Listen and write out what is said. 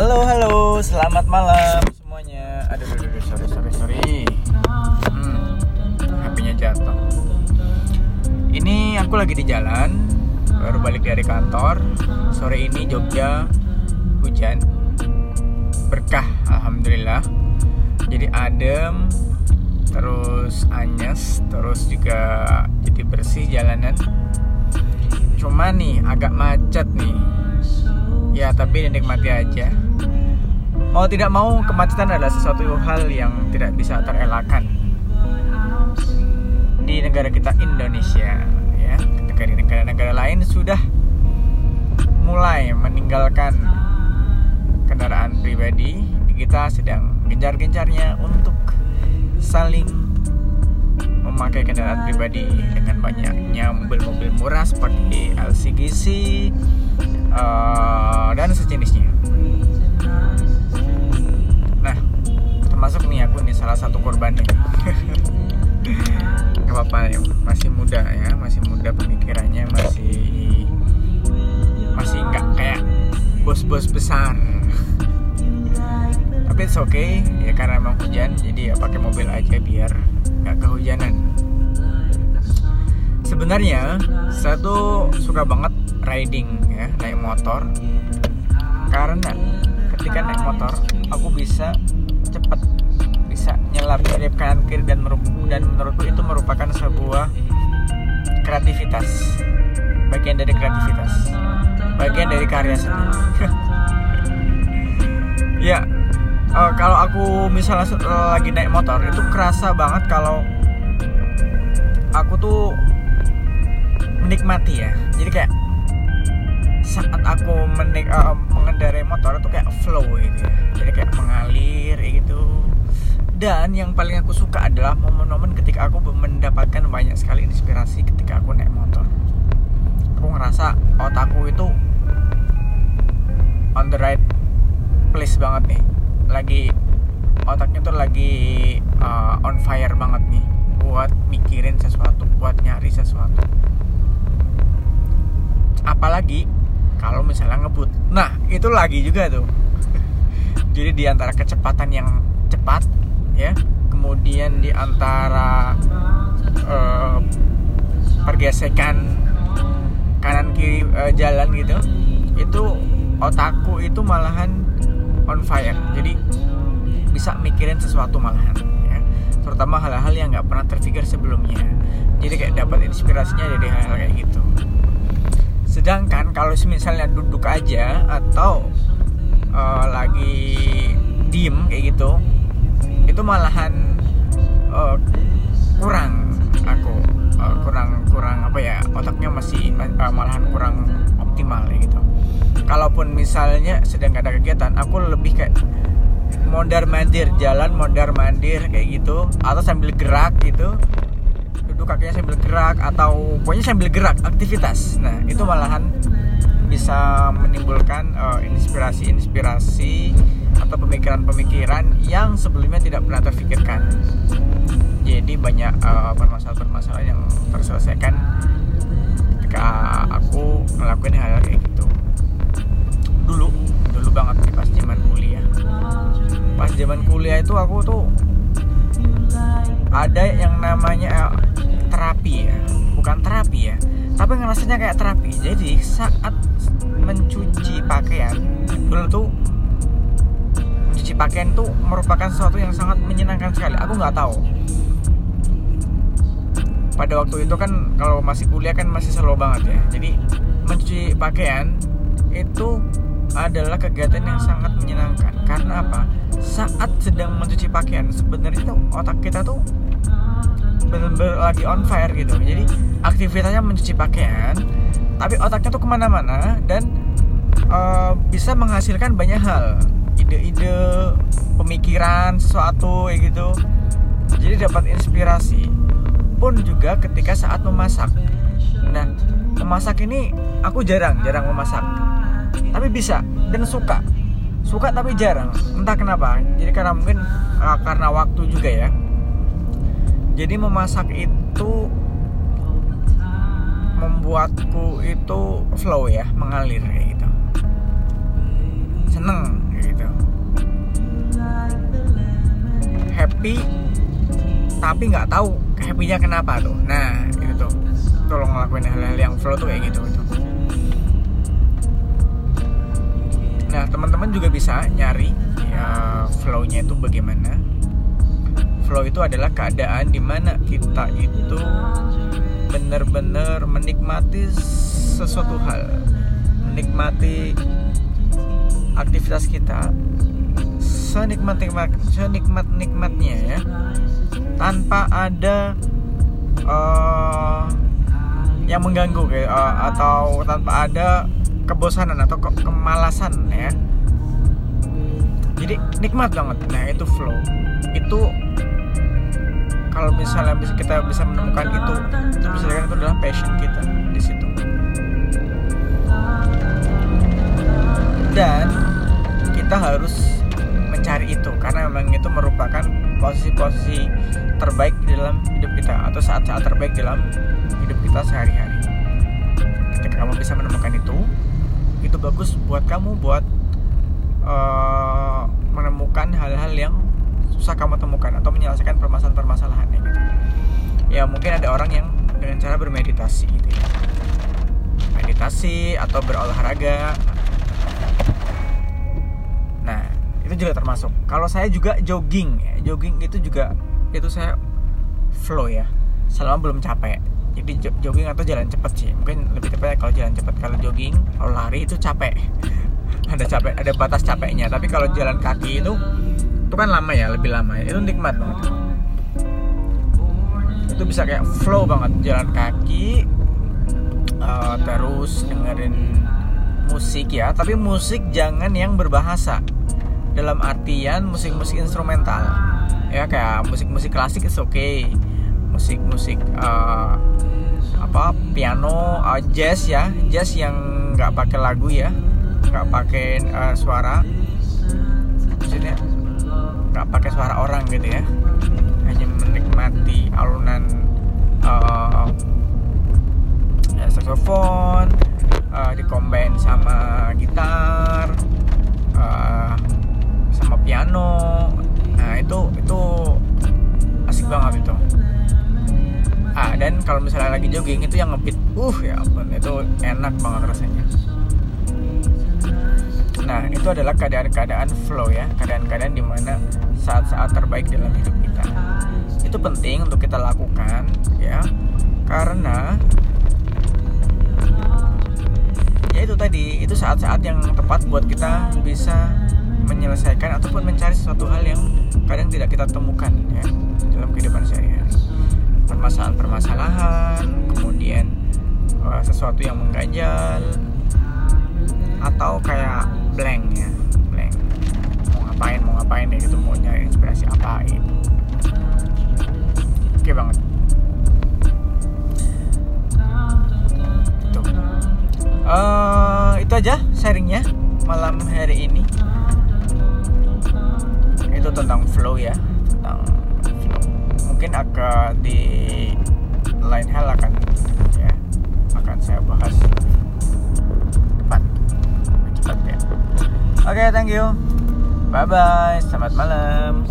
Halo, halo, selamat malam semuanya. Aduh, aduh, aduh, sorry, sorry, sorry. Hmm, HP-nya jatuh. Ini aku lagi di jalan, baru balik dari kantor. Sore ini Jogja hujan, berkah, alhamdulillah. Jadi adem, terus anyes, terus juga jadi bersih jalanan. Cuma nih agak macet nih ya tapi dinikmati aja. Mau tidak mau kemacetan adalah sesuatu hal yang tidak bisa terelakkan di negara kita Indonesia ya. Di negara-negara lain sudah mulai meninggalkan kendaraan pribadi. Kita sedang gencar-gencarnya untuk saling memakai kendaraan pribadi dengan banyaknya mobil-mobil murah seperti LCGC uh, dan sejenisnya. Nah, termasuk nih aku nih salah satu korbannya. Gak apa-apa ya, masih muda ya, masih muda pemikirannya masih masih nggak kayak bos-bos besar. Tapi it's okay ya karena emang hujan, jadi ya pakai mobil aja biar nggak kehujanan. Sebenarnya saya tuh suka banget riding ya naik motor. Karena ketika naik motor aku bisa cepat bisa nyelap nyelip kanan kiri dan dan menurutku itu merupakan sebuah kreativitas. Bagian dari kreativitas. Bagian dari karya seni. Ya uh, kalau aku misalnya lagi naik motor itu kerasa banget kalau aku tuh menikmati ya. Jadi kayak saat aku menik uh, mengendarai motor itu kayak flow gitu ya. Jadi kayak mengalir gitu. Dan yang paling aku suka adalah momen-momen ketika aku mendapatkan banyak sekali inspirasi ketika aku naik motor. Aku ngerasa otakku itu on the right place banget nih lagi otaknya tuh lagi uh, on fire banget nih buat mikirin sesuatu buat nyari sesuatu. Apalagi kalau misalnya ngebut. Nah itu lagi juga tuh. Jadi di antara kecepatan yang cepat ya kemudian di antara uh, pergesekan kanan kiri uh, jalan gitu itu otakku itu malahan on fire. Jadi bisa mikirin sesuatu malahan ya. Terutama hal-hal yang nggak pernah terpikir sebelumnya. Jadi kayak dapat inspirasinya dari hal-hal kayak gitu. Sedangkan kalau misalnya duduk aja atau uh, lagi diem kayak gitu itu malahan uh, kurang aku uh, kurang kurang apa ya otaknya masih uh, malahan kurang optimal gitu. Kalaupun misalnya sedang ada kegiatan aku lebih kayak mondar mandir jalan mondar mandir kayak gitu. Atau sambil gerak gitu. Duduk kakinya sambil gerak atau pokoknya sambil gerak aktivitas. Nah itu malahan bisa menimbulkan inspirasi-inspirasi uh, atau pemikiran-pemikiran yang sebelumnya tidak pernah terfikirkan. Jadi banyak uh, permasalahan-permasalahan yang terselesaikan ketika aku ngelakuin hal, -hal kayak gitu. Dulu dulu banget sih pas zaman kuliah. Pas zaman kuliah itu aku tuh ada yang namanya terapi ya. Bukan terapi ya tapi ngerasanya kayak terapi. Jadi saat mencuci pakaian dulu tuh mencuci pakaian tuh merupakan sesuatu yang sangat menyenangkan sekali. Aku nggak tahu pada waktu itu kan kalau masih kuliah kan masih slow banget ya. Jadi mencuci pakaian itu adalah kegiatan yang sangat menyenangkan. Karena apa? Saat sedang mencuci pakaian sebenarnya tuh otak kita tuh benar-benar lagi on fire gitu. Jadi aktivitasnya mencuci pakaian tapi otaknya tuh ke mana-mana dan uh, bisa menghasilkan banyak hal. Ide-ide pemikiran sesuatu gitu. Jadi dapat inspirasi pun juga ketika saat memasak. Nah, memasak ini aku jarang, jarang memasak. Tapi bisa dan suka. Suka tapi jarang. Entah kenapa. Jadi karena mungkin uh, karena waktu juga ya. Jadi memasak itu membuatku itu flow ya, mengalir kayak gitu. Seneng kayak gitu. Happy tapi nggak tahu happy-nya kenapa tuh? Nah itu tuh. Tolong ngelakuin hal-hal yang flow tuh kayak gitu gitu. Nah teman-teman juga bisa nyari ya flow-nya itu bagaimana. Flow itu adalah keadaan di mana kita itu benar-benar menikmati sesuatu hal menikmati aktivitas kita senikmat nikmat senikmat nikmatnya ya. Tanpa ada uh, yang mengganggu kayak uh, atau tanpa ada kebosanan atau ke kemalasan ya. Jadi nikmat banget. Nah itu flow. Itu kalau misalnya bisa kita bisa menemukan itu itu bisa itu adalah passion kita di situ. Dan kita harus mencari itu karena memang itu merupakan posisi-posisi terbaik di dalam hidup kita atau saat-saat terbaik dalam hidup kita sehari-hari. Ketika kamu bisa menemukan itu, itu bagus buat kamu buat uh, menemukan hal-hal yang susah kamu temukan atau menyelesaikan permasalahan-permasalahannya gitu. Ya mungkin ada orang yang dengan cara bermeditasi gitu ya. Meditasi atau berolahraga itu juga termasuk. Kalau saya juga jogging ya. jogging itu juga itu saya flow ya. Selama belum capek. Jadi jogging atau jalan cepat sih. Mungkin lebih tepat kalau jalan cepat kalau jogging kalau lari itu capek. Ada capek ada batas capeknya. Tapi kalau jalan kaki itu itu kan lama ya lebih lama. Ya itu nikmat banget. Itu bisa kayak flow banget. Jalan kaki uh, terus dengerin musik ya. Tapi musik jangan yang berbahasa dalam artian musik-musik instrumental. Ya kayak musik-musik klasik is oke okay. musik-musik uh, apa piano uh, jazz ya. Jazz yang nggak pakai lagu ya. Nggak pakai uh, suara. Maksudnya nggak pakai suara orang gitu ya. Hanya menikmati alunan uh, saxophone uh, dikombin sama gitar kalau misalnya lagi jogging itu yang ngebeat uh ya ampun itu enak banget rasanya. Nah itu adalah keadaan-keadaan flow ya keadaan-keadaan di mana saat-saat terbaik dalam hidup kita. Itu penting untuk kita lakukan ya karena ya itu tadi itu saat-saat yang tepat buat kita bisa menyelesaikan ataupun mencari sesuatu hal yang kadang tidak kita temukan ya dalam kehidupan sehari-hari permasalahan-permasalahan kemudian uh, sesuatu yang mengganjal atau kayak blank ya blank. Mau ngapain mau ngapain ya gitu mau nyari inspirasi apa itu oke banget. Itu uh, itu aja sharingnya malam hari ini. Itu tentang flow ya mungkin akan di lain hal akan ya akan saya bahas cepat cepat ya. Oke okay, thank you. Bye bye selamat malam